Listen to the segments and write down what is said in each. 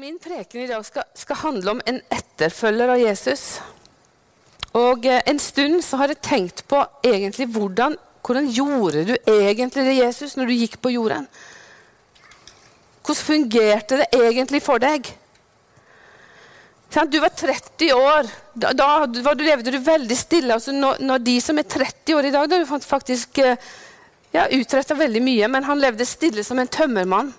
Min preken i dag skal, skal, handle om en etterfølger av Jesus. Og eh, En stund så har jeg tenkt på egentlig hvordan, hvordan gjorde du egentlig det, Jesus, når du gikk på jorden? Hvordan fungerte det egentlig for deg? Du var 30 år. Da, da, du, levde du veldig stille. Altså når, når, de som er 30 år i dag, da du faktisk eh, ja, utretta veldig mye, men han levde stille som en tømmermann.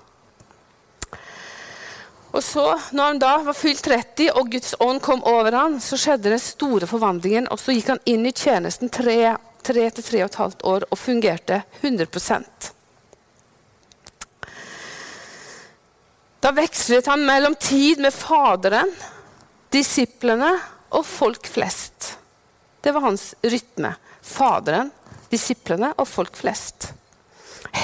Og så, når han da var fylt 30 og Guds ånd kom over ham, så skjedde den store forvandlingen. Og så gikk han inn i tjenesten tre, tre til tre og et halvt år og fungerte 100% Da vekslet han mellom tid med Faderen, disiplene og folk flest. Det var hans rytme. Faderen, disiplene og folk flest.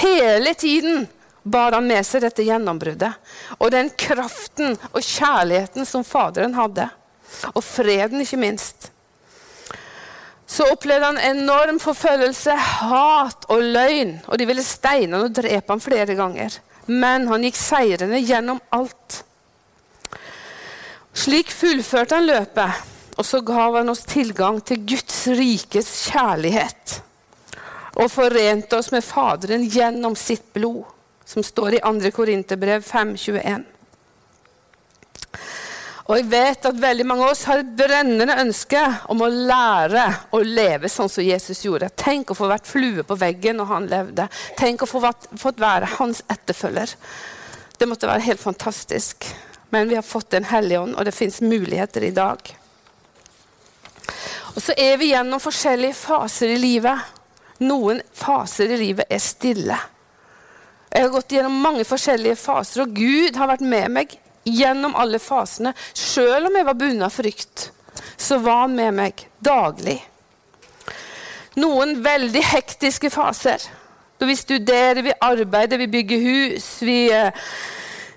Hele tiden bar han med seg dette gjennombruddet. Og den kraften og kjærligheten som Faderen hadde. Og freden, ikke minst. Så opplevde han enorm forfølgelse, hat og løgn. Og de ville steine han og drepe ham flere ganger. Men han gikk seirende gjennom alt. Slik fullførte han løpet, og så gav han oss tilgang til Guds rikes kjærlighet. Og forente oss med Faderen gjennom sitt blod som står i 2. Korinterbrev 5,21. Og jeg vet at veldig mange av oss har et brennende ønske om å lære å leve sånn som Jesus gjorde. Tenk å få vært flue på veggen når han levde. Tenk å få fått være hans etterfølger. Det måtte være helt fantastisk. Men vi har fått Den hellige ånd, og det fins muligheter i dag. Og så er vi gjennom forskjellige faser i livet. Noen faser i livet er stille. Jeg har gått gjennom mange forskjellige faser, og Gud har vært med meg gjennom alle fasene. Selv om jeg var bundet av frykt, så var han med meg daglig. Noen veldig hektiske faser. Da vi studerer, vi arbeider, vi bygger hus, vi, eh,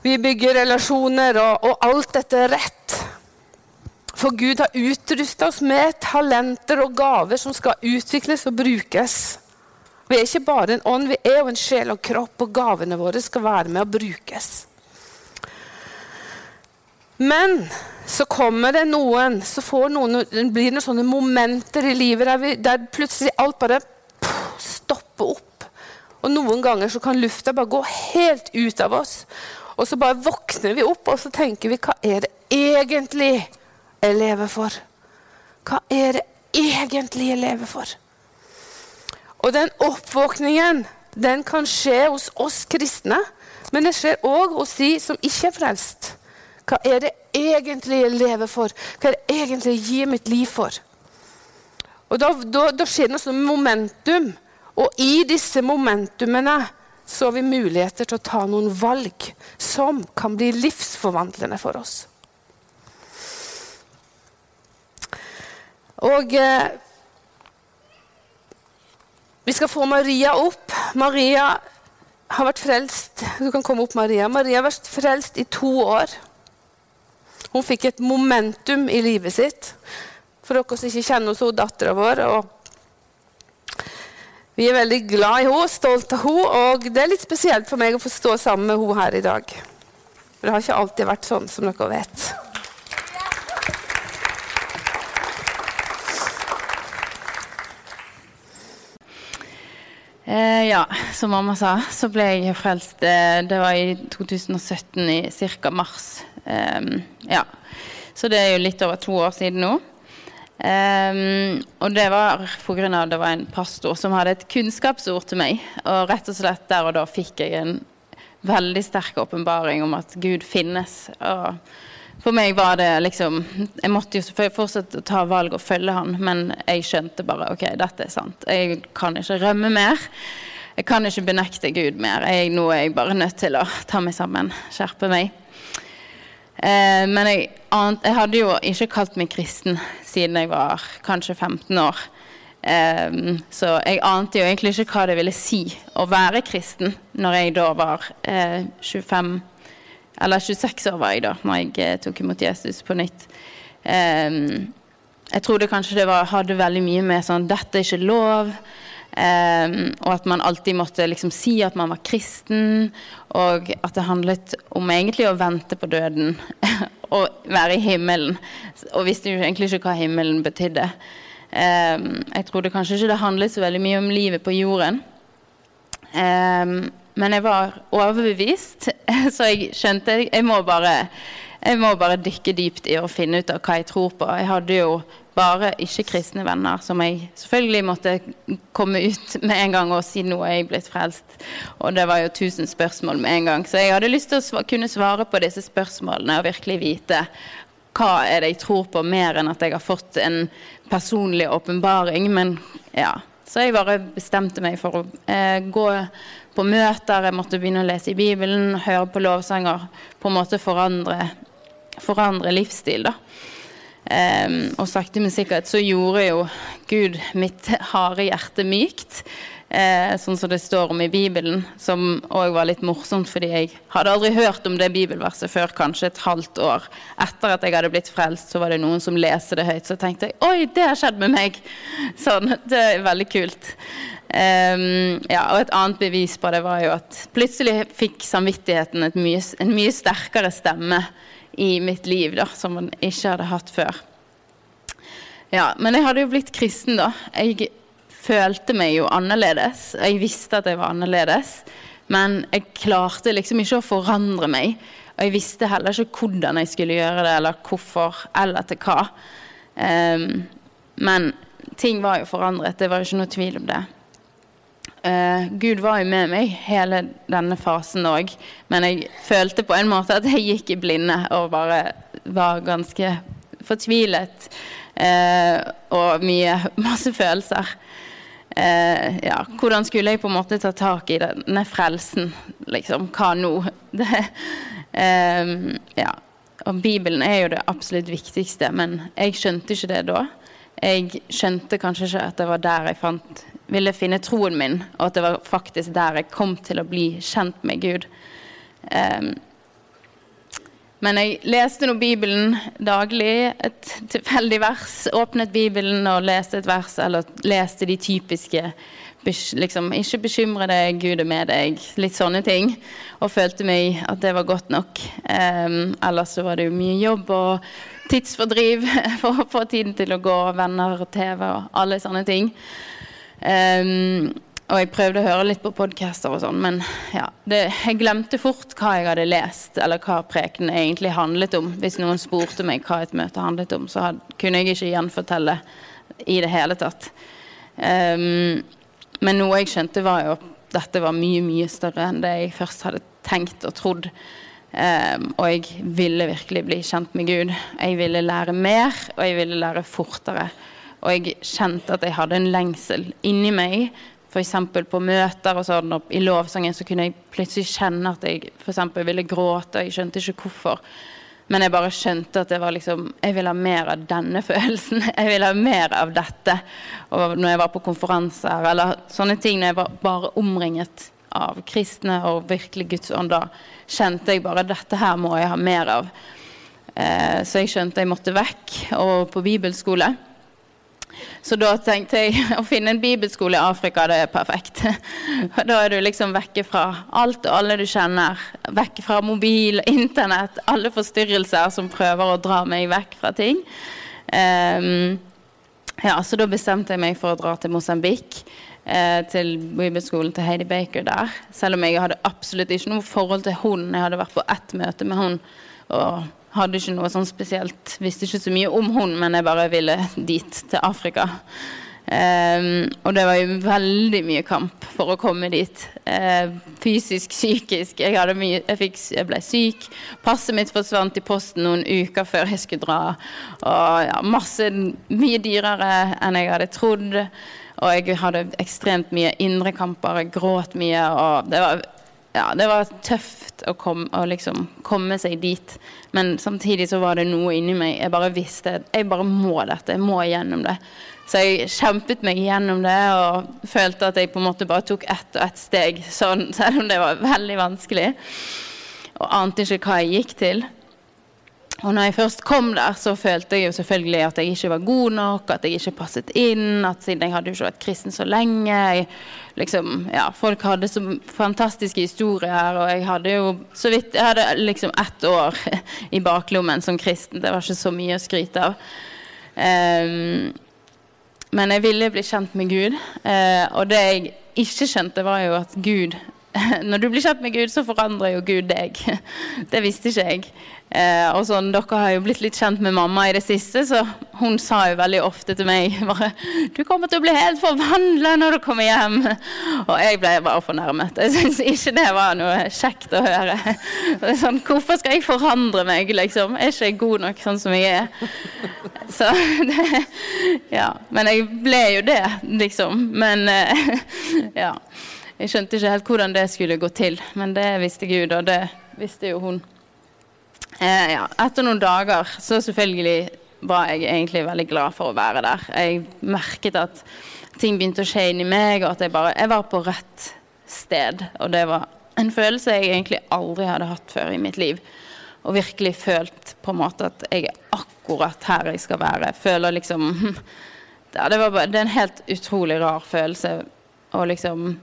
vi bygger relasjoner, og, og alt dette er rett. For Gud har utrusta oss med talenter og gaver som skal utvikles og brukes. Vi er ikke bare en ånd, vi er jo en sjel og kropp, og gavene våre skal være med å brukes. Men så kommer det noen, så noen, det blir noen sånne momenter i livet der, vi, der plutselig alt bare stopper opp. Og noen ganger så kan lufta bare gå helt ut av oss. Og så bare våkner vi opp og så tenker vi hva er det egentlig jeg lever for? Hva er det egentlig jeg lever for? Og den oppvåkningen den kan skje hos oss kristne, men det skjer òg hos de som ikke er frelst. Hva er det egentlig jeg lever for? Hva er det egentlig jeg gir mitt liv for? Og Da, da, da skjer det noe som momentum, og i disse momentumene så har vi muligheter til å ta noen valg som kan bli livsforvandlende for oss. Og... Eh, vi skal få Maria opp. Maria har vært frelst Du kan komme opp, Maria. Maria har vært frelst i to år. Hun fikk et momentum i livet sitt. For dere som ikke kjenner henne, dattera vår. vi er veldig glad i henne, stolt av henne, og det er litt spesielt for meg å få stå sammen med henne her i dag. For det har ikke alltid vært sånn, som dere vet. Eh, ja, som mamma sa, så ble jeg frelst. Eh, det var i 2017, i ca. mars. Eh, ja. Så det er jo litt over to år siden nå. Um, og det var pga. det var en pastor som hadde et kunnskapsord til meg. Og rett og slett der og da fikk jeg en veldig sterk åpenbaring om at Gud finnes. Og for meg var det liksom Jeg måtte jo fortsette å ta valg og følge han, men jeg skjønte bare ok, dette er sant. Jeg kan ikke rømme mer. Jeg kan ikke benekte Gud mer. Jeg, nå er jeg bare nødt til å ta meg sammen, skjerpe meg. Eh, men jeg, jeg, hadde jo ikke kalt meg kristen siden jeg var kanskje 15 år. Eh, så jeg ante jo egentlig ikke hva det ville si å være kristen når jeg da var eh, 25 år eller 26 år var jeg da når jeg eh, tok imot Jesus på nytt. Um, jeg trodde kanskje det var, hadde veldig mye med sånn 'Dette er ikke lov'. Um, og at man alltid måtte liksom si at man var kristen, og at det handlet om egentlig å vente på døden og være i himmelen. Og visste jo egentlig ikke hva himmelen betydde. Um, jeg trodde kanskje ikke det handlet så veldig mye om livet på jorden. Um, men jeg var overbevist, så jeg skjønte jeg må bare jeg må bare dykke dypt i å finne ut av hva jeg tror på. Jeg hadde jo bare ikke-kristne venner som jeg selvfølgelig måtte komme ut med en gang og si noe jeg blitt frelst. Og det var jo tusen spørsmål med en gang. Så jeg hadde lyst til å kunne svare på disse spørsmålene og virkelig vite hva er det jeg tror på, mer enn at jeg har fått en personlig åpenbaring. Men ja. Så jeg bare bestemte meg for å eh, gå på møter, jeg måtte begynne å lese i Bibelen, høre på lovsanger. På en måte forandre forandre livsstil. da. Um, og sakte, men sikkert så gjorde jo Gud mitt harde hjerte mykt. Uh, sånn som det står om i Bibelen, som òg var litt morsomt, fordi jeg hadde aldri hørt om det bibelverset før kanskje et halvt år etter at jeg hadde blitt frelst. Så var det noen som leste det høyt, så tenkte jeg oi, det har skjedd med meg! Sånn, Det er veldig kult. Um, ja, og et annet bevis på det var jo at plutselig fikk samvittigheten mye, en mye sterkere stemme i mitt liv da, som man ikke hadde hatt før. Ja, Men jeg hadde jo blitt kristen, da. Jeg følte meg jo annerledes. Jeg visste at jeg var annerledes, men jeg klarte liksom ikke å forandre meg. Og jeg visste heller ikke hvordan jeg skulle gjøre det, eller hvorfor, eller til hva. Um, men ting var jo forandret, det var jo ikke noe tvil om det. Uh, Gud var jo med meg hele denne fasen òg, men jeg følte på en måte at jeg gikk i blinde og bare var ganske fortvilet. Uh, og mye masse følelser. Uh, ja, hvordan skulle jeg på en måte ta tak i denne frelsen? Liksom, hva nå? Det, ja. Og Bibelen er jo det absolutt viktigste, men jeg skjønte ikke det da. Jeg skjønte kanskje ikke at det var der jeg fant ville finne troen min, og at det var faktisk der jeg kom til å bli kjent med Gud. Um, men jeg leste nå Bibelen daglig, et tilfeldig vers. Åpnet Bibelen og leste et vers, eller leste de typiske liksom, Ikke bekymre deg, Gud er med deg. Litt sånne ting. Og følte meg at det var godt nok. Um, ellers så var det jo mye jobb og tidsfordriv for å få tiden til å gå, venner og TV og alle sånne ting. Um, og jeg prøvde å høre litt på podcaster og sånn, men ja, det, jeg glemte fort hva jeg hadde lest, eller hva prekenen egentlig handlet om. Hvis noen spurte meg hva et møte handlet om, så had, kunne jeg ikke gjenfortelle i det hele tatt. Um, men noe jeg skjønte, var jo at dette var mye, mye større enn det jeg først hadde tenkt og trodd. Um, og jeg ville virkelig bli kjent med Gud. Jeg ville lære mer, og jeg ville lære fortere. Og jeg kjente at jeg hadde en lengsel inni meg. F.eks. på møter og sånn, og i lovsangen så kunne jeg plutselig kjenne at jeg for ville gråte. og Jeg skjønte ikke hvorfor. Men jeg bare skjønte at det var liksom, jeg ville ha mer av denne følelsen. Jeg ville ha mer av dette. Og når jeg var på konferanser eller sånne ting, når jeg var bare omringet av kristne og virkelig Guds ånd, da kjente jeg bare dette her må jeg ha mer av. Eh, så jeg skjønte jeg måtte vekk og på bibelskole. Så da tenkte jeg å finne en bibelskole i Afrika, det er perfekt. Da er du liksom vekke fra alt og alle du kjenner. Vekke fra mobil, internett, alle forstyrrelser som prøver å dra meg vekk fra ting. Um, ja, så da bestemte jeg meg for å dra til Mosambik. Eh, til bibelskolen til Heidi Baker der. Selv om jeg hadde absolutt ikke noe forhold til hun. Jeg hadde vært på ett møte med hun. og hadde ikke noe sånn spesielt Visste ikke så mye om hun, men jeg bare ville dit, til Afrika. Um, og det var jo veldig mye kamp for å komme dit. Uh, fysisk, psykisk. Jeg, mye, jeg, fikk, jeg, ble syk. Passet mitt forsvant i posten noen uker før jeg skulle dra. Og ja, masse Mye dyrere enn jeg hadde trodd. Og jeg hadde ekstremt mye indre kamper. Jeg gråt mye. Og det var ja, det var tøft å, komme, å liksom komme seg dit. Men samtidig så var det noe inni meg. Jeg bare visste jeg bare må dette. Jeg må gjennom det. Så jeg kjempet meg gjennom det og følte at jeg på en måte bare tok ett og ett steg, sånn, selv om det var veldig vanskelig. Og ante ikke hva jeg gikk til. Og når jeg først kom der, så følte jeg jo selvfølgelig at jeg ikke var god nok, at jeg ikke passet inn, at siden jeg hadde jo ikke vært kristen så lenge jeg, liksom, ja, Folk hadde så fantastiske historier, og jeg hadde jo så vidt Jeg hadde liksom ett år i baklommen som kristen. Det var ikke så mye å skryte av. Um, men jeg ville bli kjent med Gud, uh, og det jeg ikke skjønte, var jo at Gud Når du blir kjent med Gud, så forandrer jo Gud deg. Det visste ikke jeg. Eh, og sånn, Dere har jo blitt litt kjent med mamma i det siste, så hun sa jo veldig ofte til meg bare 'Du kommer til å bli helt forvandla når du kommer hjem.' Og jeg ble bare fornærmet. Jeg syns ikke det var noe kjekt å høre. Sånn, Hvorfor skal jeg forandre meg, liksom? Er ikke jeg god nok sånn som jeg er? Så det Ja. Men jeg ble jo det, liksom. Men eh, ja. Jeg skjønte ikke helt hvordan det skulle gå til, men det visste Gud, og det visste jo hun. Eh, ja. Etter noen dager så selvfølgelig var jeg egentlig veldig glad for å være der. Jeg merket at ting begynte å skje inni meg, og at jeg bare jeg var på rett sted. Og det var en følelse jeg egentlig aldri hadde hatt før i mitt liv. Og virkelig følt på en måte at jeg er akkurat her jeg skal være. Jeg føler liksom ja, det, bare, det er en helt utrolig rar følelse. Og liksom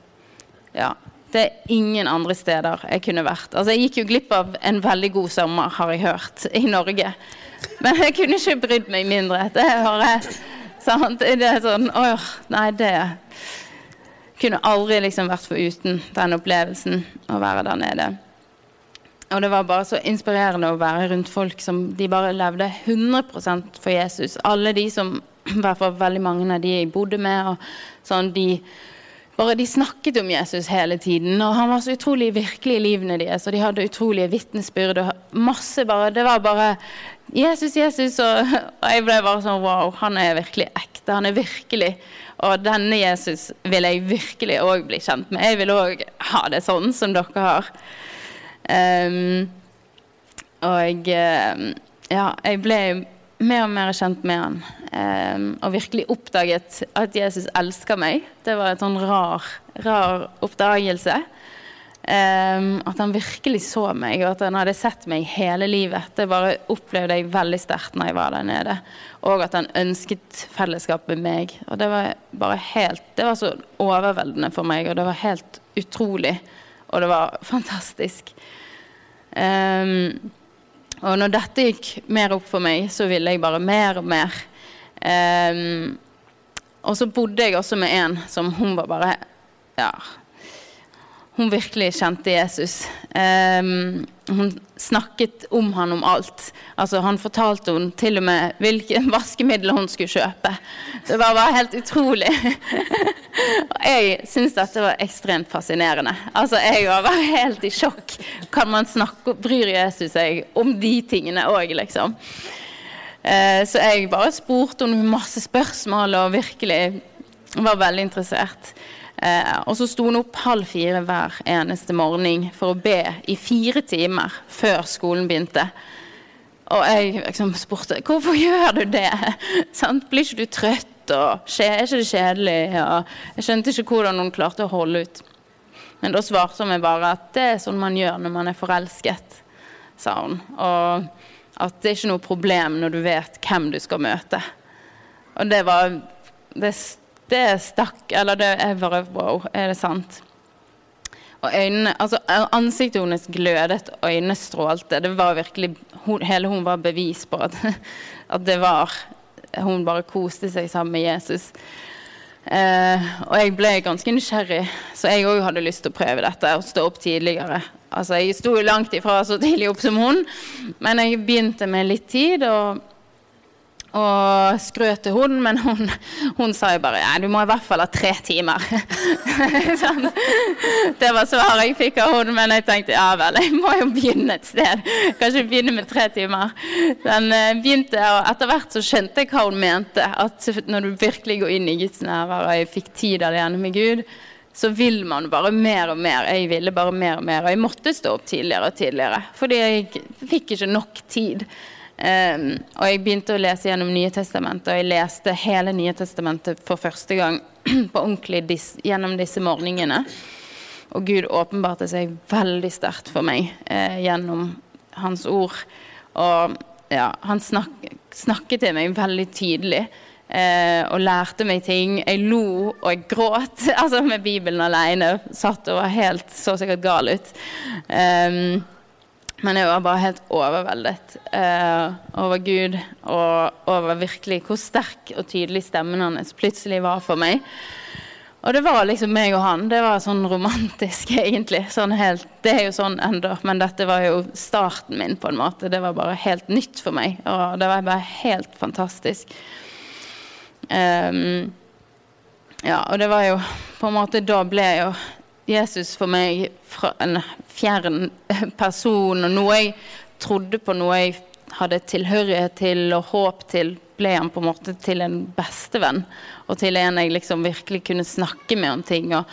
Ja. Det er ingen andre steder jeg kunne vært. Altså, Jeg gikk jo glipp av en veldig god sommer, har jeg hørt, i Norge. Men jeg kunne ikke brydd meg mindre. Det er bare sant? Det er sånn Åh, nei, det kunne aldri liksom vært foruten den opplevelsen å være der nede. Og det var bare så inspirerende å være rundt folk som de bare levde 100% for Jesus. Alle de som, i hvert fall veldig mange av de jeg bodde med, og sånn, de bare de snakket om Jesus hele tiden, og han var så utrolig virkelig i livene deres. Og de hadde utrolige vitnesbyrd og masse bare Det var bare Jesus, Jesus. Og, og jeg ble bare sånn Wow, han er virkelig ekte. Han er virkelig. Og denne Jesus vil jeg virkelig òg bli kjent med. Jeg vil òg ha det sånn som dere har. Um, og ehm, ja, jeg ble mer og mer kjent med han. Eh, og virkelig oppdaget at Jesus elsker meg. Det var en sånn rar, rar oppdagelse. Eh, at han virkelig så meg, og at han hadde sett meg hele livet. Det bare opplevde jeg veldig sterkt når jeg var der nede. Og at han ønsket fellesskap med meg. Og det var bare helt Det var så overveldende for meg, og det var helt utrolig. Og det var fantastisk. Um, og når dette gikk mer opp for meg, så ville jeg bare mer og mer. Um, og så bodde jeg også med en som hun var bare Ja. Hun virkelig kjente Jesus. Um, hun snakket om han om alt. Altså, han fortalte hun til og med hvilke vaskemidler hun skulle kjøpe. Det var bare helt utrolig. Og jeg syns dette var ekstremt fascinerende. Altså, Jeg var helt i sjokk. Kan man snakke Bryr Jesus seg om de tingene òg, liksom? Eh, så jeg bare spurte henne masse spørsmål og virkelig var veldig interessert. Eh, og så sto hun opp halv fire hver eneste morgen for å be i fire timer før skolen begynte. Og jeg liksom spurte hvorfor gjør du det? Sant? blir ikke du trøtt? Og er ikke det kjedelig? Og jeg skjønte ikke hvordan hun klarte å holde ut. Men da svarte hun meg bare at det er sånn man gjør når man er forelsket, sa hun. Og at det er ikke noe problem når du vet hvem du skal møte. Og det var Det det stakk Eller det er bare Wow, er det sant? Og øynene, altså Ansiktet hennes glødet, øynene strålte. Det var virkelig, hun, Hele hun var bevis på at, at det var Hun bare koste seg sammen med Jesus. Eh, og jeg ble ganske nysgjerrig, så jeg òg hadde lyst til å prøve dette. og stå opp tidligere. Altså, Jeg sto langt ifra så tidlig opp som hun, men jeg begynte med litt tid. og og skrøt til hun, men hun, hun sa jo bare du må i hvert fall ha tre timer. sånn. Det var svaret jeg fikk av hun, men jeg tenkte ja vel, jeg må jo begynne et sted. Kanskje begynne med tre timer. Den uh, begynte, og etter hvert så skjønte jeg hva hun mente. At når du virkelig går inn i Guds nærvær, og jeg fikk tid alene med Gud, så vil man bare mer og mer. Jeg ville bare mer og mer. Og jeg måtte stå opp tidligere og tidligere, fordi jeg fikk ikke nok tid. Um, og jeg begynte å lese gjennom Nye testamentet, og jeg leste hele Nye testamentet for første gang på ordentlig dis, gjennom disse morgenene. Og Gud åpenbarte seg veldig sterkt for meg eh, gjennom Hans ord. Og ja, han snak, snakket til meg veldig tydelig. Eh, og lærte meg ting. Jeg lo og jeg gråt altså med Bibelen alene. Satt og var helt så sikkert gal ut. Um, men jeg var bare helt overveldet eh, over Gud og over virkelig hvor sterk og tydelig stemmen hans plutselig var for meg. Og det var liksom meg og han. Det var sånn romantisk, egentlig. Sånn helt, det er jo sånn ennå, men dette var jo starten min, på en måte. Det var bare helt nytt for meg, og det var bare helt fantastisk. Um, ja, og det var jo på en måte Da ble jo Jesus for meg fra en fjern person, og noe jeg trodde på, noe jeg hadde tilhørighet til og håp til, ble han på en måte til en bestevenn. Og til en jeg liksom virkelig kunne snakke med om ting. Og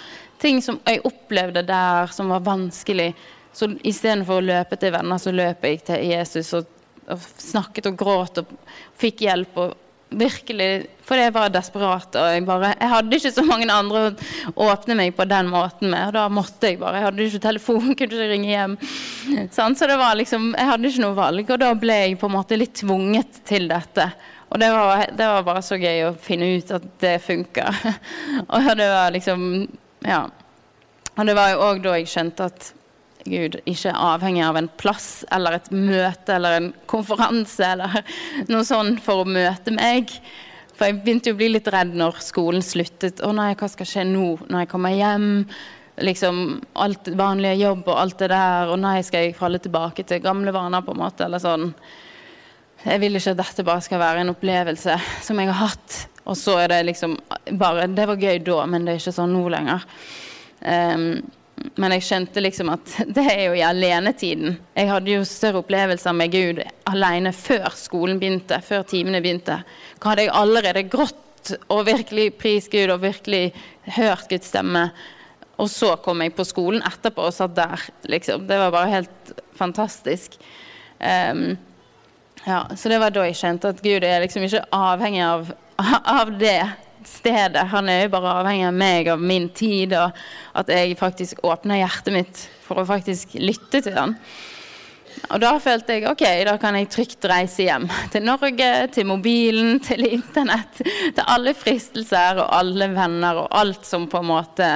ting som jeg opplevde der som var vanskelig. Så istedenfor å løpe til venner, så løp jeg til Jesus og, og snakket og gråt og fikk hjelp. og virkelig For jeg var desperat, og jeg bare Jeg hadde ikke så mange andre å åpne meg på den måten med, og da måtte jeg bare. Jeg hadde ikke telefon, kunne ikke ringe hjem. Sånn, så det var liksom Jeg hadde ikke noe valg, og da ble jeg på en måte litt tvunget til dette. Og det var, det var bare så gøy å finne ut at det funka. og det var liksom Ja. Og det var jo òg da jeg skjønte at Gud ikke er avhengig av en plass eller et møte eller en konferanse eller noe sånt for å møte meg. For jeg begynte jo å bli litt redd når skolen sluttet. Å nei, hva skal skje nå når jeg kommer hjem? Liksom alt vanlige jobb og alt det der. Og nei, skal jeg falle tilbake til gamle vaner, på en måte? Eller sånn. Jeg vil ikke at dette bare skal være en opplevelse som jeg har hatt. Og så er det liksom bare Det var gøy da, men det er ikke sånn nå lenger. Um, men jeg skjønte liksom at det er jo i alenetiden. Jeg hadde jo større opplevelser med Gud alene før skolen begynte, før timene begynte. Hva hadde jeg allerede grått og virkelig prist Gud og virkelig hørt Guds stemme. Og så kom jeg på skolen etterpå og satt der, liksom. Det var bare helt fantastisk. Um, ja, så det var da jeg skjønte at Gud er liksom ikke avhengig av, av det stedet. Han er jo bare avhengig av meg, av min tid, og at jeg faktisk åpner hjertet mitt for å faktisk lytte til han. Og da følte jeg ok, da kan jeg trygt reise hjem. Til Norge, til mobilen, til internett. Til alle fristelser og alle venner og alt som på en måte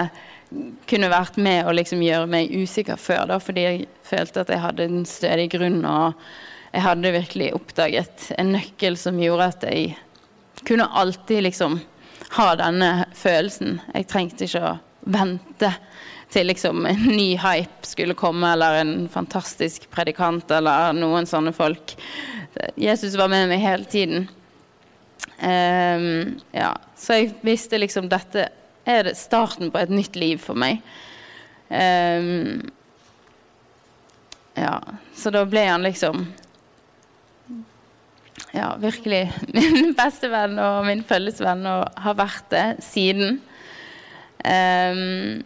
kunne vært med å liksom gjøre meg usikker før. da, Fordi jeg følte at jeg hadde en stødig grunn, og jeg hadde virkelig oppdaget en nøkkel som gjorde at jeg kunne alltid liksom ha denne følelsen. Jeg trengte ikke å vente til liksom en ny hype skulle komme, eller en fantastisk predikant, eller noen sånne folk. Jesus var med meg hele tiden. Um, ja, så jeg visste liksom dette er starten på et nytt liv for meg. Um, ja, så da ble han liksom ja, virkelig min beste venn og min følgesvenn og har vært det siden. Um,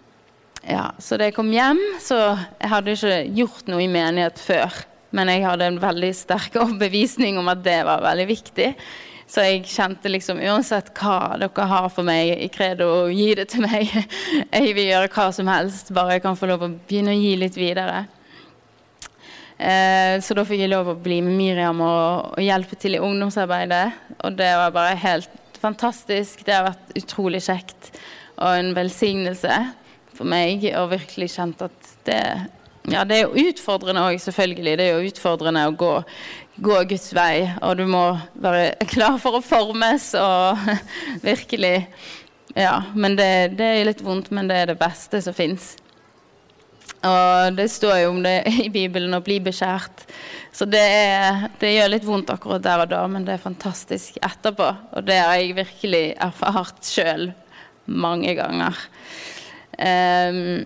ja, så da jeg kom hjem, så jeg hadde ikke gjort noe i menighet før. Men jeg hadde en veldig sterk overbevisning om at det var veldig viktig. Så jeg kjente liksom uansett hva dere har for meg i credo, gi det til meg. Jeg vil gjøre hva som helst, bare jeg kan få lov å begynne å gi litt videre. Eh, så da fikk jeg lov å bli med Miriam og, og, hjelpe til i ungdomsarbeidet. Og det var bare helt fantastisk. Det har vært utrolig kjekt og en velsignelse for meg. Og virkelig kjent at det Ja, det er jo utfordrende òg, selvfølgelig. Det er jo utfordrende å gå, gå Guds vei, og du må være klar for å formes og virkelig Ja, men det, det er litt vondt, men det er det beste som fins. Og det står jo om det i Bibelen å bli beskjært. Så det, er, det, gjør litt vondt akkurat der og da, men det er fantastisk etterpå. Og det har jeg virkelig erfart sjøl mange ganger. Um,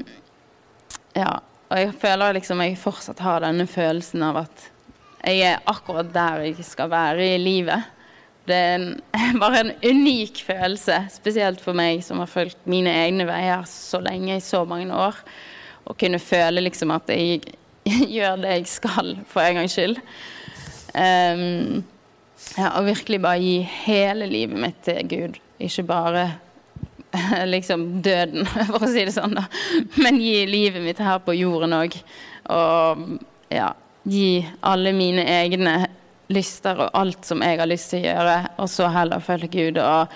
ja, og jeg føler liksom jeg fortsatt har denne følelsen av at jeg er akkurat der jeg skal være i livet. Det er en, bare en unik følelse, spesielt for meg som har fulgt mine egne veier så lenge, i så mange år å kunne føle liksom at jeg gjør det jeg skal for en gangs skyld. Um, ja, og virkelig bare gi hele livet mitt til Gud, ikke bare liksom døden, for å si det sånn, da. Men gi livet mitt her på jorden òg. Og ja, gi alle mine egne lyster og alt som jeg har lyst til å gjøre, og så heller følge Gud. og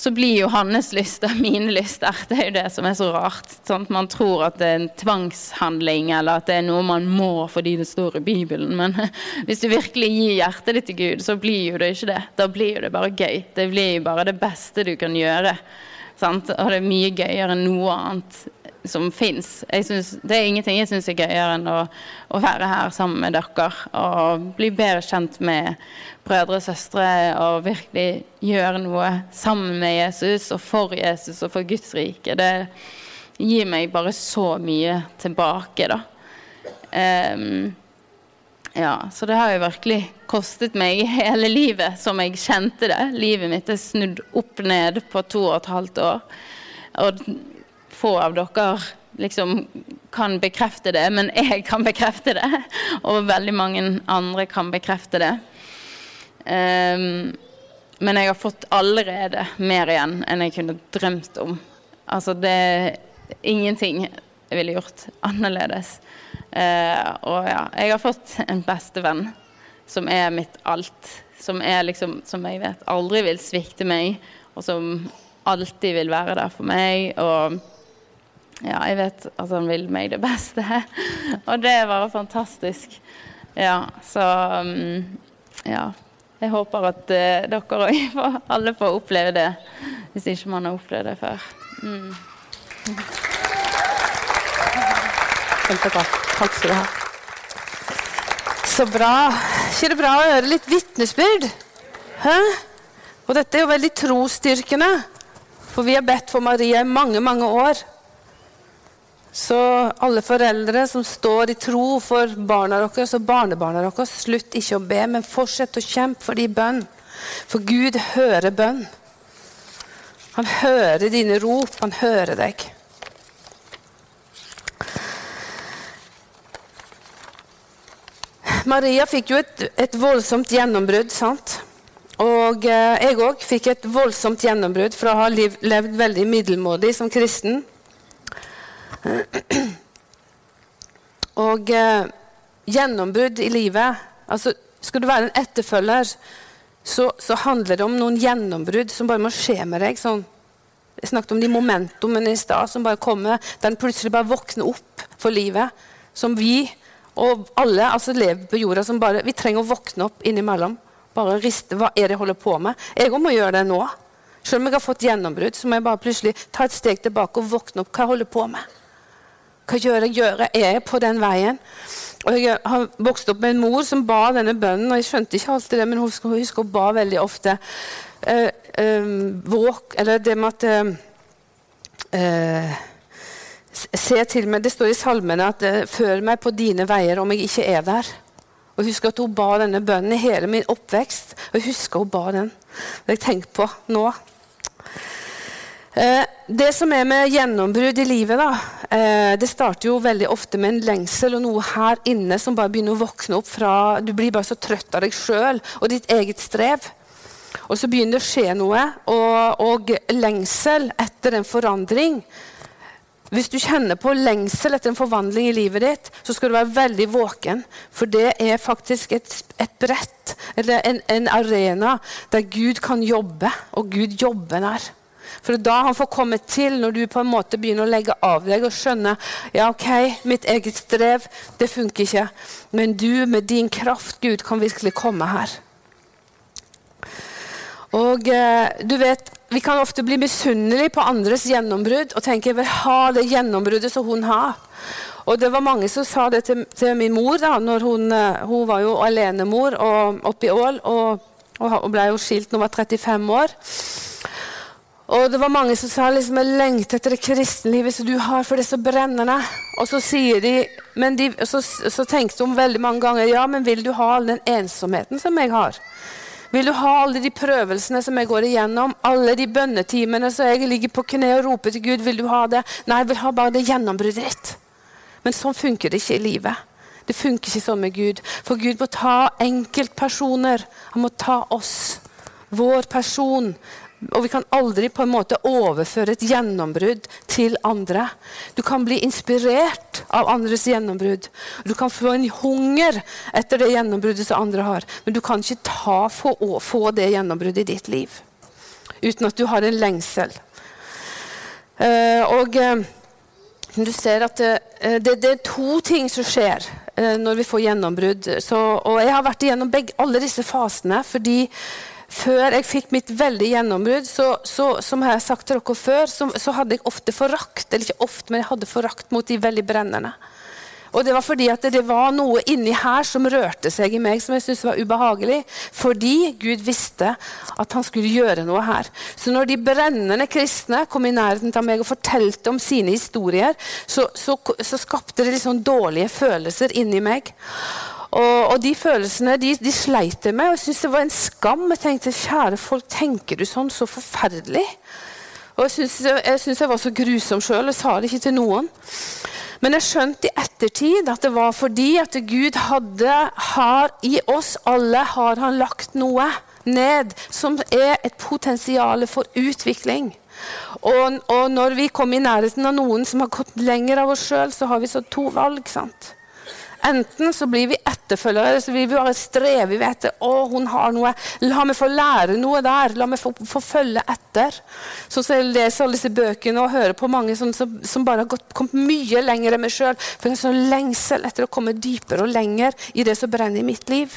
så blir jo hans lyster mine lyster. Det er jo det som er så rart. Sånn man tror at det er en tvangshandling, eller at det er noe man må fordi det står i Bibelen. Men hvis du virkelig gir hjertet ditt til Gud, så blir jo det ikke det. Da blir jo det bare gøy. Det blir jo bare det beste du kan gjøre. Sant? Og det er mye gøyere enn noe annet som fins. Det er ingenting jeg syns er gøyere enn å, å, være her sammen med dere og bli bedre kjent med brødre og søstre og virkelig gjøre noe sammen med Jesus og for Jesus og for Guds rike. Det gir meg bare så mye tilbake, da. Um, ja, så det har jo virkelig kostet meg hele livet som jeg kjente det. Livet mitt er snudd opp ned på to og et halvt år. Og få av dere liksom kan bekrefte det, men jeg kan bekrefte det. Og veldig mange andre kan bekrefte det. Um, men jeg har fått allerede mer igjen enn jeg kunne drømt om. Altså, det er ingenting jeg ville gjort annerledes. Uh, og ja, jeg har fått en bestevenn som er mitt alt. Som, er liksom, som jeg vet aldri vil svikte meg, og som alltid vil være der for meg. og ja, jeg vet at han vil meg det beste. Og det er bare fantastisk. Ja, så um, Ja. Jeg håper at uh, dere òg alle får oppleve det, hvis ikke man har opplevd det før. Mm. Takk skal du ha. Så bra. Ikke det bra å høre litt vitnesbyrd? Hæ? Og dette er jo veldig trosstyrkende. For vi har bedt for Maria i mange, mange år. Så alle foreldre som står i tro for barna deres og barnebarna deres, slutt ikke å be, men fortsett å kjempe for de bønn. For Gud hører bønn. Han hører dine rop, han hører deg. Maria fikk jo et, et voldsomt gjennombrudd. sant? Og eh, jeg òg fikk et voldsomt gjennombrudd fra å ha levd veldig middelmådig som kristen. Og eh, gjennombrudd i livet altså Skal du være en etterfølger, så, så handler det om noen gjennombrudd som bare må skje med deg. sånn jeg snakket om de momentumene i stad som bare kommer, der en plutselig bare våkner opp for livet. Som vi og alle altså lever på jorda som bare Vi trenger å våkne opp innimellom. Bare riste Hva er det jeg holder på med? Jeg òg må gjøre det nå. Selv om jeg har fått gjennombrudd, så må jeg bare plutselig ta et steg tilbake og våkne opp. Hva jeg holder på med? Hva gjør jeg? Gjør jeg? Er på den veien? Og Jeg har vokst opp med en mor som ba denne bønnen, og jeg skjønte ikke alltid det, men hun husker, husker hun ba veldig ofte Eh, eh, våk, eller det med at eh, Se til meg, Det står i salmene at 'før meg på dine veier om jeg ikke er der'. Og Jeg husker at hun ba denne bønnen i hele min oppvekst. og jeg husker hun ba den. Det jeg tenker på nå. Eh, det som er med gjennombrudd i livet, da, eh, det starter jo veldig ofte med en lengsel og noe her inne som bare begynner å våkne opp fra Du blir bare så trøtt av deg sjøl og ditt eget strev. Og så begynner det å skje noe, og, og lengsel etter en forandring. Hvis du kjenner på lengsel etter en forvandling i livet ditt, så skal du være veldig våken. For det er faktisk et, et brett, eller en, en arena, der Gud kan jobbe, og Gud jobber der. For da han får komme til, når du på en måte begynner å legge av deg og skjønne ja, ok, mitt eget strev, det funker ikke. Men du med din kraft, Gud, kan virkelig komme her. Og eh, du vet, Vi kan ofte bli misunnelige på andres gjennombrudd og tenke vil ha det gjennombruddet som hun har. Og det var Mange som sa det til, til min mor. da, når hun, eh, hun var jo alenemor oppe i Ål og, og ble jo skilt når hun var 35 år. Og det var mange som sa liksom, jeg lengter etter det kristenlivet som du har, for det er så brennende. Og så de, de, så, så tenkte hun veldig mange ganger ja, men vil du ha all den ensomheten som jeg har? Vil du ha alle de prøvelsene som jeg går igjennom? Alle de bønnetimene som jeg ligger på kne og roper til Gud? Vil du ha det? Nei, jeg vil ha bare det gjennombruddet ditt. Men sånn funker det ikke i livet. Det funker ikke sånn med Gud. For Gud må ta enkeltpersoner. Han må ta oss. Vår person Og vi kan aldri på en måte overføre et gjennombrudd til andre. Du kan bli inspirert av andres gjennombrudd. Du kan få en hunger etter det gjennombruddet som andre har. Men du kan ikke ta, få, få det gjennombruddet i ditt liv uten at du har en lengsel. Uh, og uh, du ser at det, det, det, er to ting som skjer uh, når vi får gjennombrudd. Så, og jeg har vært igjennom begge, alle disse fasene fordi før jeg fikk mitt veldige gjennombrudd, så, så, som jeg har sagt til dere før, så, så, hadde jeg ofte forakt eller ikke ofte, men jeg hadde forakt mot de veldig brennende. Og det var fordi at det var noe inni her som rørte seg i meg som jeg syntes var ubehagelig. Fordi Gud visste at han skulle gjøre noe her. Så når de brennende kristne kom i nærheten av meg og fortalte om sine historier, så, så, så skapte det sånn dårlige følelser inni meg. Og, og, de følelsene de, de sleit jeg med, og jeg syntes det var en skam. Jeg tenkte kjære folk, tenker du sånn så forferdelig? Og jeg syntes jeg, jeg, jeg, var så grusom sjøl og sa det ikke til noen. Men jeg skjønte i ettertid at det var fordi at Gud hadde, har i oss alle har han lagt noe ned som er et potensial for utvikling. Og, og når vi kommer i nærheten av noen som har gått lenger av oss sjøl, så har vi så to valg. sant? Enten så blir vi etterfølgere, så vi bare streve etter å, hun har noe, la meg få lære noe der. La meg få, få følge etter. Så, så jeg leser alle disse bøkene og hører på mange som, som, som bare har gått, kommet mye lenger enn meg sjøl. For har sånn lengsel etter å komme dypere og lenger i det som brenner i mitt liv.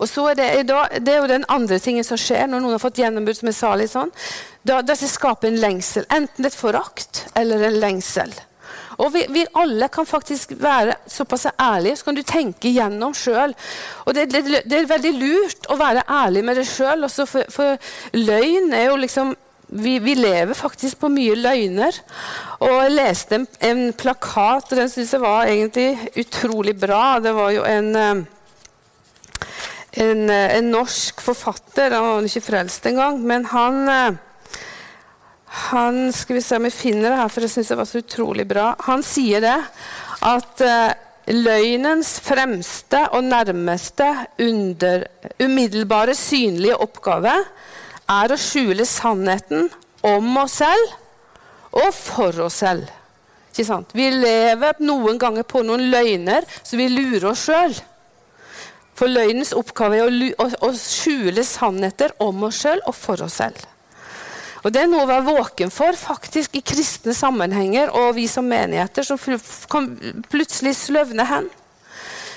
Og så er det, det, er jo den andre tingen som skjer når noen har fått gjennombrudd, som jeg sa litt sånn. Da, da skaper en lengsel. Enten et forakt eller en lengsel. Og vi, vi, alle kan faktisk være såpass ærlige, så kan du tenke gjennom sjøl. Det, det, det, er veldig lurt å være ærlig med deg sjøl. For, for løgn er jo liksom vi, vi, lever faktisk på mye løgner. Og jeg leste en, en plakat, og den syns jeg var egentlig utrolig bra. Det var jo en, eh, en, eh, en norsk forfatter, han var ikke frelst engang, men han eh, han skal vi se om vi finner det her, for jeg syns det var så utrolig bra. Han sier det at eh, løgnens fremste og nærmeste under, umiddelbare synlige oppgave er å skjule sannheten om oss selv og for oss selv. Ikke sant? Vi lever noen ganger på noen løgner, så vi lurer oss sjøl. For løgnens oppgave er å, å, å skjule sannheter om oss sjøl og for oss selv. Og Det er noe å være våken for faktisk i kristne sammenhenger og vi som menigheter som plutselig sløvner hen.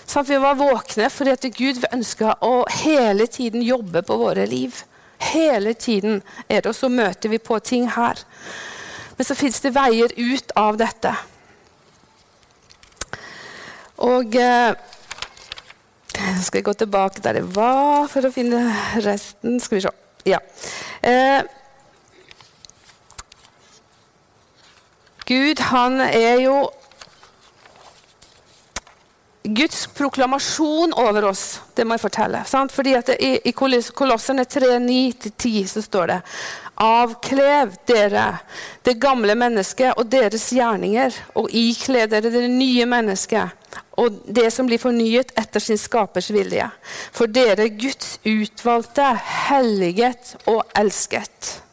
Sånn vi var våkne fordi at Gud ønsker å hele tiden jobbe på våre liv. Hele tiden er det, og så møter vi på ting her. Men så fins det veier ut av dette. Og eh, skal jeg gå tilbake der det var, for å finne resten. Skal vi se. Ja. Eh, Gud, han er jo Guds proklamasjon over oss, det må jeg fortelle. Sant? Fordi at I, i Kolossene 3, 9-10 så står det Avklev dere det gamle mennesket og deres gjerninger, og ikle dere det nye mennesket og det som blir fornyet etter sin skapers vilje. For dere Guds utvalgte, helliget og elsket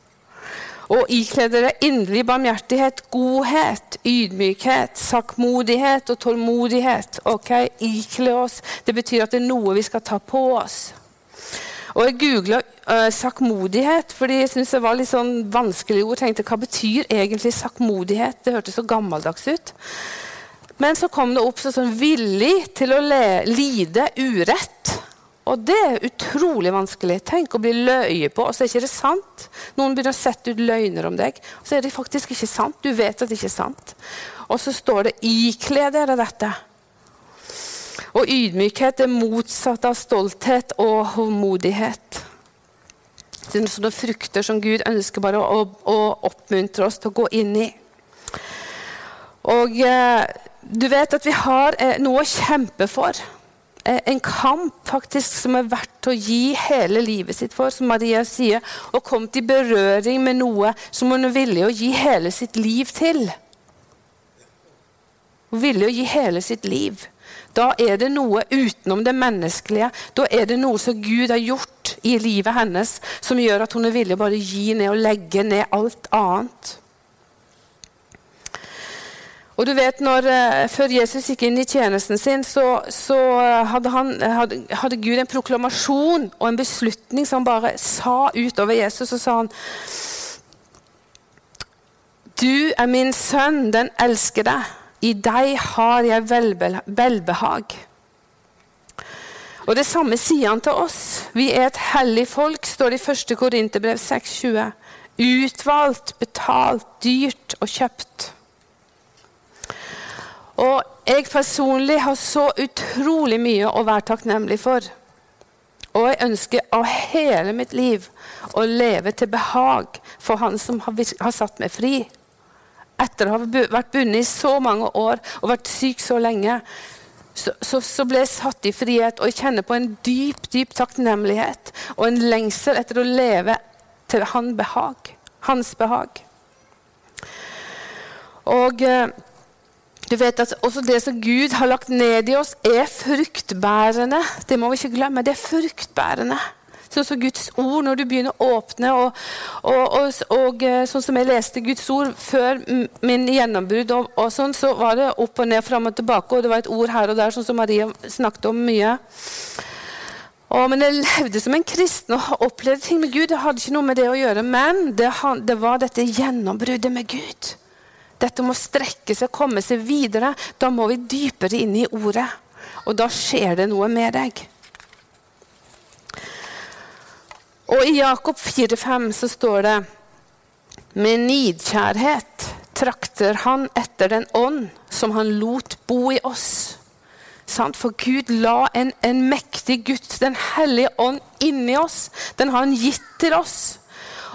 og ikle dere inderlig barmhjertighet, godhet, ydmykhet, sakkmodighet og tålmodighet. Ok, Ikle oss. Det betyr at det er noe vi skal ta på oss. Og Jeg googla uh, sakkmodighet, fordi jeg syntes det var litt sånn vanskelig ord. tenkte, Hva betyr egentlig sakkmodighet? Det hørtes så gammeldags ut. Men så kom det opp sånn villig til å lide urett. Og det er utrolig vanskelig. Tenk å bli løye på, og så er ikke det sant. Noen begynner å sette ut løgner om deg, og så er det faktisk ikke sant. Du vet at det ikke er sant. Og så står det 'ikle dere dette'. Og ydmykhet er motsatt av stolthet og håndmodighet. Sånne frukter som Gud ønsker bare å, å oppmuntre oss til å gå inn i. Og eh, du vet at vi har eh, noe å kjempe for. Eh, en kamp faktisk som er verdt å gi hele livet sitt for, som Maria sier, og kommet i berøring med noe som hun er villig å gi hele sitt liv til. Hun er villig å gi hele sitt liv. Da er det noe utenom det menneskelige. Da er det noe som Gud har gjort i livet hennes som gjør at hun er villig å bare gi ned og legge ned alt annet. Og du vet, når, uh, Før Jesus gikk inn i tjenesten sin, så, så uh, hadde, han, hadde, hadde, Gud en proklamasjon og en beslutning som han bare sa utover Jesus. Og sa han Du er min sønn, den elsker deg. I deg har jeg velbehag. Og Det samme sier han til oss. Vi er et hellig folk, står det i 1. Korinterbrev 6,20. Utvalgt, betalt, dyrt og kjøpt. Og jeg personlig har så utrolig mye å være takknemlig for. Og jeg ønsker av hele mitt liv å leve til behag for Han som har, satt meg fri. Etter å ha vært bundet i så mange år og vært syk så lenge, så, så, så, ble jeg satt i frihet, og jeg kjenner på en dyp dyp takknemlighet og en lengsel etter å leve til han behag, hans behag. Og eh, du vet at også det som Gud har lagt ned i oss, er fruktbærende. Det må vi ikke glemme. Det er fruktbærende. Sånn som Guds ord, når du begynner å åpne. Og, og, og, og eh, sånn som jeg leste Guds ord før min gjennombrudd, og, sånn, så var det opp og ned, fram og tilbake. Og det var et ord her og der, sånn som Maria snakket om mye. Men jeg levde som en kristen og opplevde ting med Gud. Det hadde ikke noe med det å gjøre. Men det, det var dette gjennombruddet med Gud. Dette må strekke seg, komme seg videre. Da må vi dypere inn i ordet. Og da skjer det noe med deg. Og i Jakob 4,5 så står det Med nidkjærhet trakter han etter den ånd som han lot bo i oss. For Gud la en, en mektig Guds, Den hellige ånd, inni oss. Den har han gitt til oss.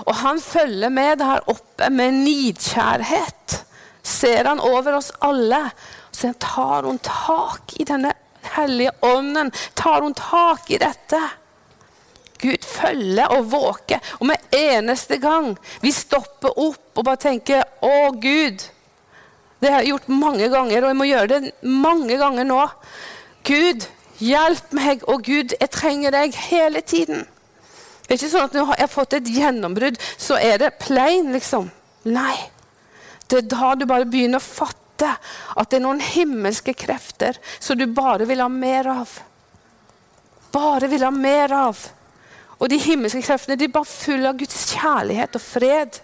Og han følger med der oppe med nidkjærhet. Ser han over oss alle. Så tar hun tak i denne hellige ånden. Tar hun tak i dette. Gud følger og våker. Og med eneste gang vi stopper opp og bare tenker 'Å, Gud'. Det har jeg gjort mange ganger, og jeg må gjøre det mange ganger nå. Gud, hjelp meg, og Gud, jeg trenger deg hele tiden. Det er ikke sånn at når jeg har fått et gjennombrudd, så er det plain, liksom. Nei. Det er da du bare begynner å fatte at det er noen himmelske krefter som du bare vil ha mer av. Bare vil ha mer av. Og de himmelske kreftene de er bare fulle av Guds kjærlighet og fred.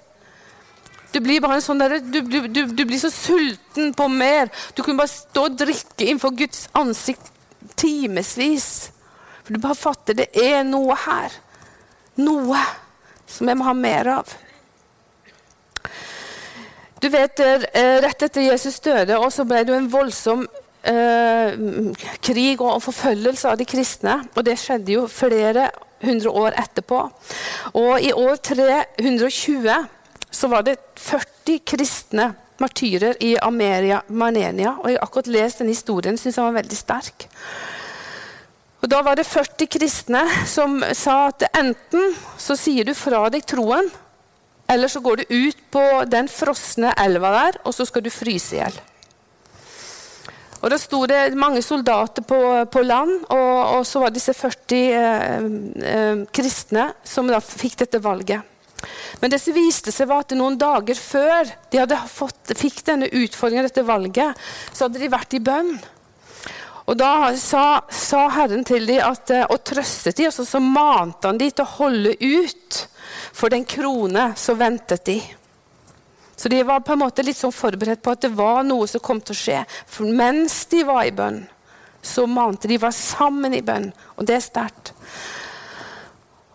Du blir bare sånn der, du, du, du, blir så sulten på mer. Du kunne bare stå og drikke innenfor Guds ansikt timevis. For du bare fatter det er noe her. Noe som jeg må ha mer av. Du vet, eh, Rett etter Jesus døde også ble det en voldsom eh, krig og forfølgelse av de kristne. Og det skjedde jo flere 100 år etterpå. Og i år 320 så var det 40 kristne martyrer i Ameria, Manenia. Og jeg har akkurat lest den historien, syns jeg var veldig sterk. Og Da var det 40 kristne som sa at enten så sier du fra deg troen, eller så går du ut på den frosne elva der, og så skal du fryse i hjel. Og Da sto det mange soldater på, på land, og, og, så var det disse 40 eh, eh, kristne som da fikk dette valget. Men det som viste seg var at noen dager før de fått, fikk denne utfordringen, dette valget, så hadde de vært i bønn. Og Da sa, sa Herren til dem at, eh, og trøstet dem, og så, så mante han dem til å holde ut. For den krone så ventet de. Så de var på en måte litt sånn forberedt på at det var noe som kom til å skje. For mens de var i bønn, så mante de var sammen i bønn. Og det er sterkt.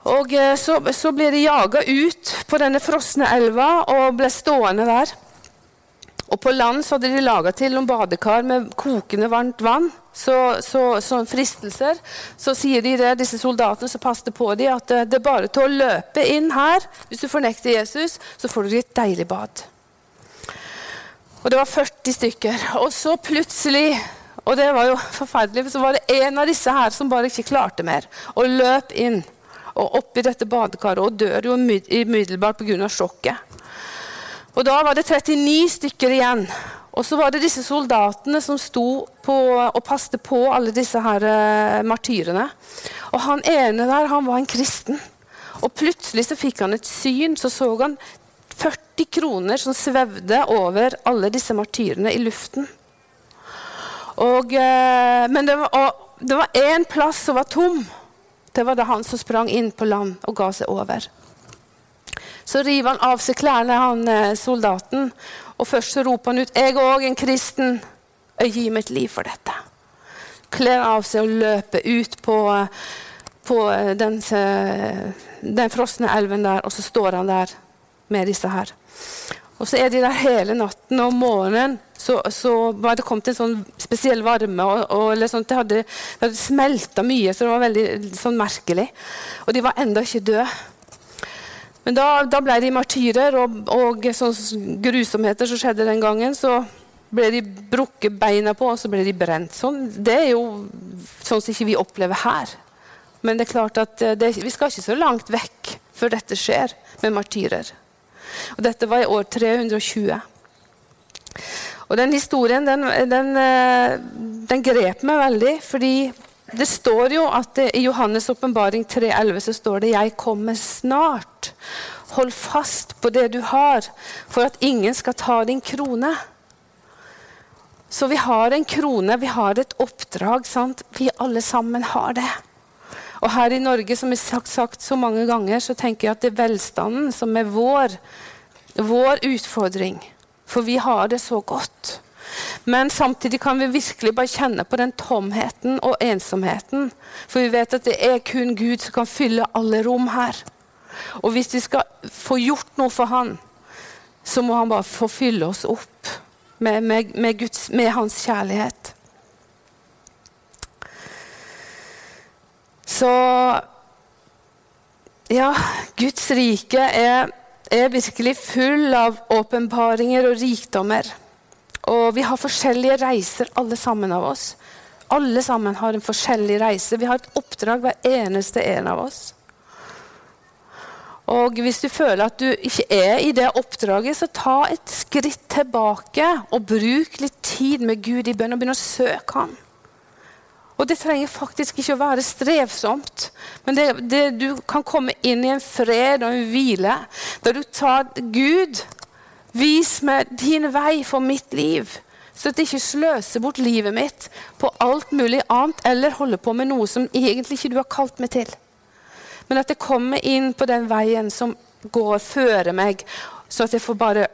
Og eh, så, så ble de jaga ut på denne frosne elva og ble stående der. Og på land så hadde de laga til noen badekar med kokende varmt vann. Så, så, så fristelser. Så sier de det, disse soldatene som passet på dem, at eh, det er bare til å løpe inn her. Hvis du fornekter Jesus, så får du et deilig bad. Og det var 40 stykker. Og så plutselig og det var jo forferdelig, så var det en av disse her som bare ikke klarte mer. Og løp inn og opp i dette badekaret og dør jo umiddelbart pga. sjokket. Og Da var det 39 stykker igjen. Og så var det disse soldatene som sto på, og passte på alle disse her uh, martyrene. Og han ene der, han var en kristen. Og plutselig så fikk han et syn. Så så han 40 kroner som svevde over alle disse martyrene i luften. Og, uh, men det var én plass som var tom. Det var da han som sprang inn på land og ga seg over. Så river han av seg klærne, han eh, soldaten, og først så roper han ut 'Jeg er òg en kristen. Jeg gir mitt liv for dette.' Kler av seg og løper ut på, på eh, den, den frosne elven der, og så står han der med disse her. Og så er de der hele natten, og morgenen så, så var det kommet en sånn spesiell varme. og, og sånt, Det hadde, det hadde smelta mye, så det var veldig sånn merkelig. Og de var enda ikke døde. Men da, da ble de martyrer, og, og sånne grusomheter som skjedde den gangen, så ble de brukket beina på, og så ble de brent. Sånn, det er jo sånn som ikke vi opplever her. Men det er klart at eh, det, vi skal ikke så langt vekk før dette skjer med martyrer. Og dette var i år 320. Og den historien den, den, eh, den grep meg veldig, fordi det står jo at I Johannes' åpenbaring 3,11 så står det 'Jeg kommer snart'. Hold fast på det du har, for at ingen skal ta din krone. Så vi har en krone, vi har et oppdrag. sant? Vi alle sammen har det. Og her i Norge, som jeg har sagt så mange ganger, så tenker jeg at det er velstanden som er vår, vår utfordring. For vi har det så godt. Men samtidig kan vi virkelig bare kjenne på den tomheten og ensomheten. For vi vet at det er kun Gud som kan fylle alle rom her. Og hvis vi skal få gjort noe for Han, så må Han bare få fylle oss opp med, med, med, Guds, med Hans kjærlighet. Så ja, Guds rike er, er virkelig full av åpenbaringer og rikdommer. Og vi har forskjellige reiser, alle sammen av oss. Alle sammen har en forskjellig reise. Vi har et oppdrag, hver eneste en av oss. Og Hvis du føler at du ikke er i det oppdraget, så ta et skritt tilbake og bruk litt tid med Gud i bønn og begynn å søke ham. Og det trenger faktisk ikke å være strevsomt, men det, det, du kan komme inn i en fred og en hvile der du tar Gud, vis meg din vei for mitt liv. Så at jeg ikke sløser bort livet mitt på alt mulig annet eller holder på med noe som egentlig ikke du har kalt meg til. Men at jeg kommer inn på den veien som går, fører meg, så at jeg får bare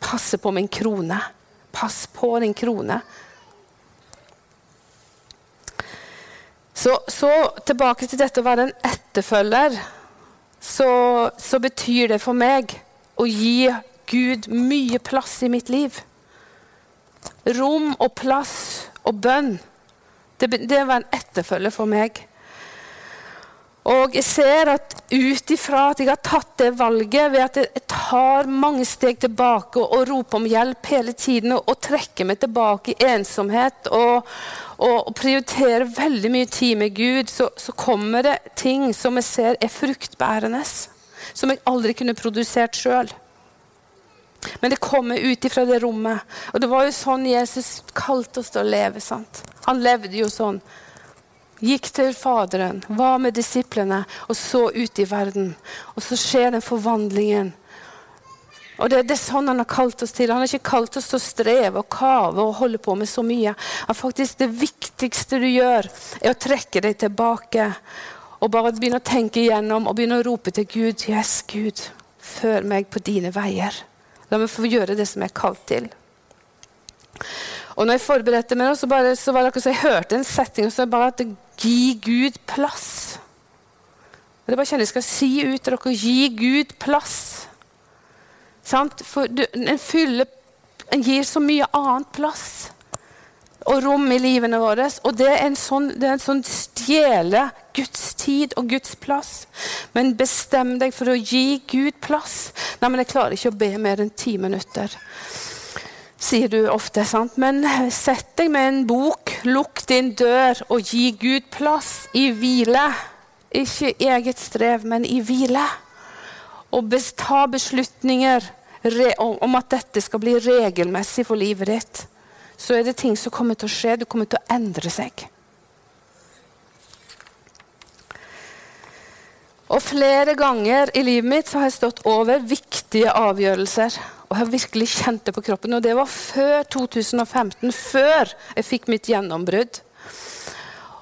passe på min krone. Pass på din krone. Så, så, tilbake til dette å være en etterfølger. Så, så, betyr det for meg å gi Gud mye plass i mitt liv. Rom og plass og bønn. Det, det var en etterfølger for meg. Og jeg ser at ut ifra at jeg har tatt det valget ved at jeg tar mange steg tilbake og, og roper om hjelp hele tiden og, og trekker meg tilbake i ensomhet og, og, prioriterer veldig mye tid med Gud, så, så, kommer det ting som jeg ser er fruktbærende. Som jeg aldri kunne produsert sjøl. Men det kommer ut ifra det rommet. Og det var jo sånn Jesus kalte oss til å leve. sant? Han levde jo sånn gikk til Faderen, var med disiplene og så ut i verden. Og så skjer den forvandlingen. Og det, det, er sånn han har kalt oss til. Han har ikke kalt oss til å streve og kave og holde på med så mye. At faktisk Det viktigste du gjør, er å trekke deg tilbake og bare begynne å tenke igjennom og begynne å rope til Gud. Yes, Gud, før meg på dine veier. La meg få gjøre det som jeg er kalt til. Og når jeg forberedte meg, så, bare, så var det akkurat så jeg hørte en setting og så bare at Gi Gud plass. Det er bare kjenner jeg skal si ut til dere gi Gud plass. Sant? For du, en, fyller, en gir så mye annet plass og rom i livene våre. Og det er en sånn, det sånn stjele Guds tid og Guds plass. Men bestem deg for å gi Gud plass. Nei, men jeg klarer ikke å be mer enn ti minutter sier du ofte. sant? Men sett deg med en bok, lukk din dør og gi Gud plass i hvile. Ikke eget strev, men i hvile. Og ta beslutninger om at dette skal bli regelmessig for livet ditt. Så er det ting som kommer til å skje. Du kommer til å endre seg. Og flere ganger i livet mitt har jeg stått over viktige avgjørelser. Og jeg har virkelig kjent det på kroppen. Og det var før 2015, før jeg fikk mitt gjennombrudd.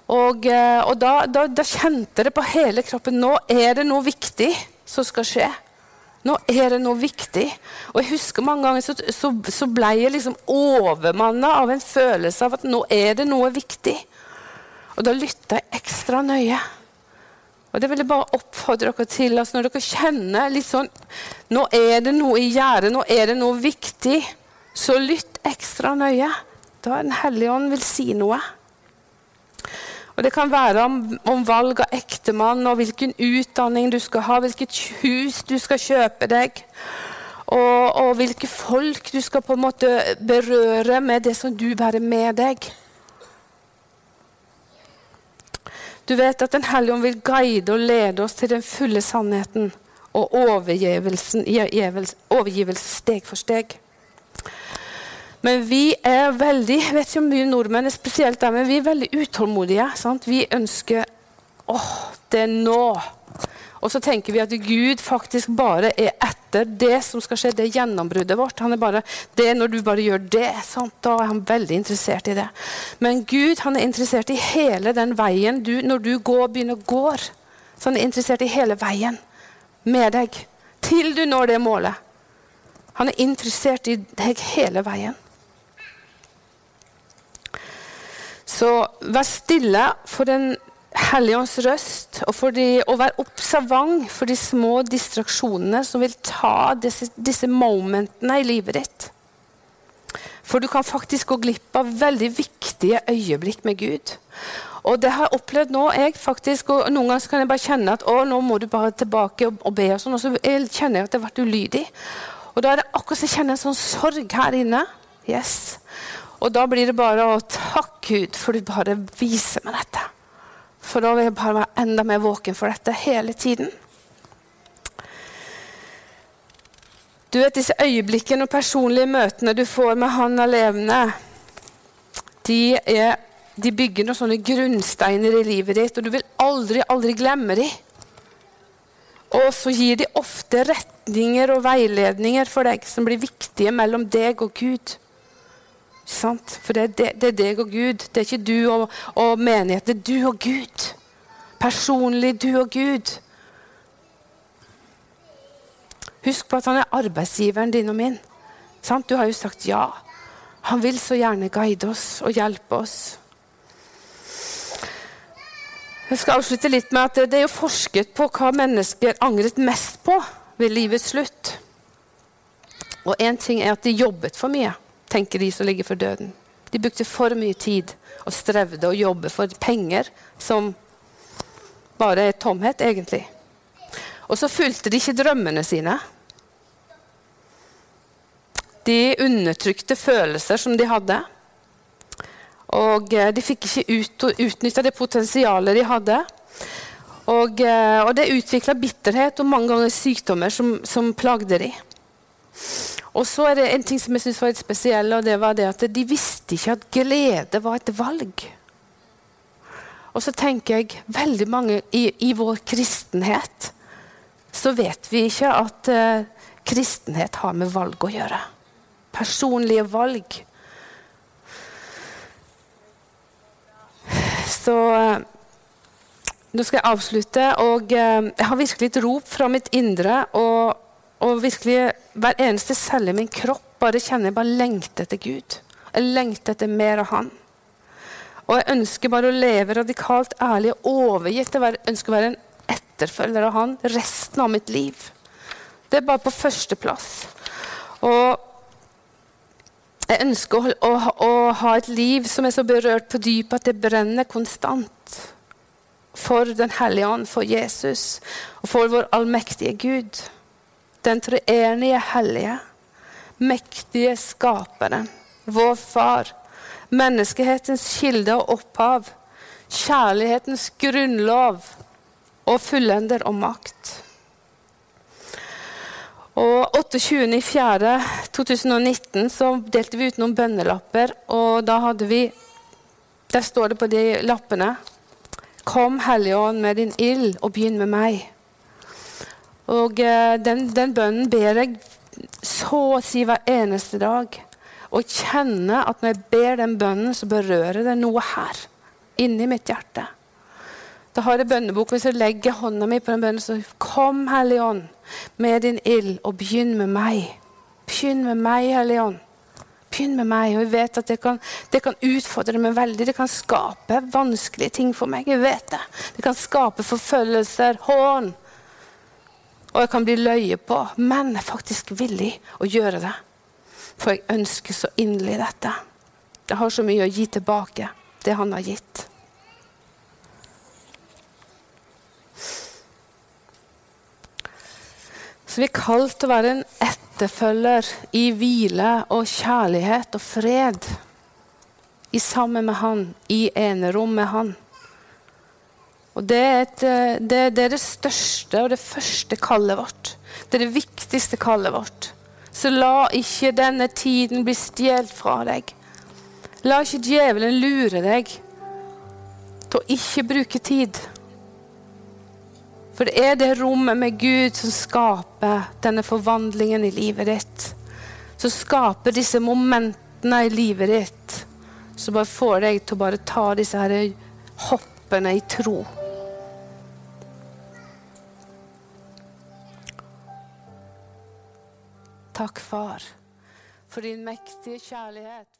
Og, eh, og da, da, da, kjente det på hele kroppen. Nå er det noe viktig som skal skje. Nå er det noe viktig. Og jeg husker mange ganger så, så, så ble jeg liksom overmanna av en følelse av at nå er det noe viktig. Og da lytta jeg ekstra nøye. Og det vil jeg bare oppfordre dere til. Altså når dere kjenner litt sånn Nå er det noe i gjerdet, nå er det noe viktig. Så lytt ekstra nøye. Da Den hellige ånd vil si noe. Og Det kan være om, om valg av ektemann og hvilken utdanning du skal ha, hvilket hus du skal kjøpe deg, og, og hvilke folk du skal på en måte berøre med det som du bærer med deg. Du vet at Den hellige ånd vil guide og lede oss til den fulle sannheten og overgivelse steg for steg. Men vi er veldig jeg vet ikke om mye nordmenn er spesielt der, men vi er veldig utålmodige. Sant? Vi ønsker åh, det er nå. Og så tenker vi at Gud faktisk bare er etter det som skal skje, det gjennombruddet vårt. Han er bare, det Når du bare gjør det, sant? da er han veldig interessert i det. Men Gud han er interessert i hele den veien du, når du går, begynner å gå. Så han er interessert i hele veien med deg til du når det målet. Han er interessert i deg hele veien. Så vær stille for den Helligånds røst, og for de, å være observant for de små distraksjonene som vil ta disse, disse momentene i livet ditt. For du kan faktisk gå glipp av veldig viktige øyeblikk med Gud. Og det har jeg opplevd nå. jeg faktisk, og Noen ganger kan jeg bare kjenne at å, nå må du bare tilbake og, og be. Og sånn, og så kjenner jeg at jeg har vært ulydig. Og da er det akkurat som jeg kjenner en sånn sorg her inne. Yes. Og da blir det bare å takke Gud, for du bare viser meg dette. For da vil jeg bare være enda mer våken for dette hele tiden. Du vet disse øyeblikkene og personlige møtene du får med Han alene, de, er, de bygger noen sånne grunnsteiner i livet ditt, og du vil aldri, aldri glemme dem. Og så gir de ofte retninger og veiledninger for deg som blir viktige mellom deg og Gud. For det det, det er, deg og Gud. Det er ikke du og, og menighet. Det er du og Gud. Personlig du og Gud. Husk på at han er arbeidsgiveren din og min. Sant? Du har jo sagt ja. Han vil så gjerne guide oss og hjelpe oss. Jeg skal avslutte litt med at Det er jo forsket på hva mennesker angret mest på ved livets slutt. Og én ting er at de jobbet for mye tenker de som ligger for døden. De brukte for mye tid og strevde og jobbe for penger som bare er tomhet, egentlig. Og så fulgte de ikke drømmene sine. De undertrykte følelser som de hadde. Og eh, de fikk ikke ut, utnytta det potensialet de hadde. Og, eh, og det utvikla bitterhet og mange ganger sykdommer som, som plagde dem. Og så er det en ting som jeg synes var litt spesiell, og det var det at de visste ikke at glede var et valg. Og så tenker jeg veldig mange i, i vår kristenhet så vet vi ikke at uh, kristenhet har med valg å gjøre. Personlige valg. Så uh, nå skal jeg avslutte. Og uh, jeg har virkelig et rop fra mitt indre. og og virkelig hver eneste celle i min kropp bare kjenner jeg bare lengter etter Gud. Jeg lengter etter mer av Han. Og jeg ønsker bare å leve radikalt ærlig og overgitt. Jeg ønsker å være en etterfølger av Han resten av mitt liv. Det er bare på førsteplass. Og jeg ønsker å, å, å, ha et liv som er så berørt på dypet at det brenner konstant. For Den hellige ånd, for Jesus og for vår allmektige Gud den treenige hellige, mektige skaperen, vår far, menneskehetens kilde og opphav, kjærlighetens grunnlov og fullender og makt. Og 28.4.2019 så delte vi ut noen bønnelapper, og da hadde vi Der står det på de lappene Kom, Hellige Ånd, med din ild, og begynn med meg. Og eh, den, den bønnen ber jeg så å si hver eneste dag. Og kjenne at når jeg ber den bønnen, så berører det noe her. Inni mitt hjerte. Da har jeg bønnebok. Hvis jeg legger hånda mi på den bønnen, så kom, Hellige Ånd, med din ild, og begynn med meg. Begynn med meg, Hellige Ånd. Begynn med meg. Og jeg vet at det kan, det kan utfordre meg veldig. Det kan skape vanskelige ting for meg. Jeg vet det. Det kan skape forfølgelser, hån. Og jeg kan bli løye på. Men jeg er faktisk villig å gjøre det. For jeg ønsker så inderlig dette. Jeg har så mye å gi tilbake, det han har gitt. Så vi er kalt til å være en etterfølger i hvile og kjærlighet og fred. I sammen med Han, i enerom med Han. Og det er, et, det, det er, det, største og det første kallet vårt. Det er det viktigste kallet vårt. Så la ikke denne tiden bli stjålet fra deg. La ikke djevelen lure deg til å ikke bruke tid. For det er det rommet med Gud som skaper denne forvandlingen i livet ditt. Som skaper disse momentene i livet ditt som bare får deg til å bare ta disse her hoppene i tro. Takk, far, for din mektige kjærlighet.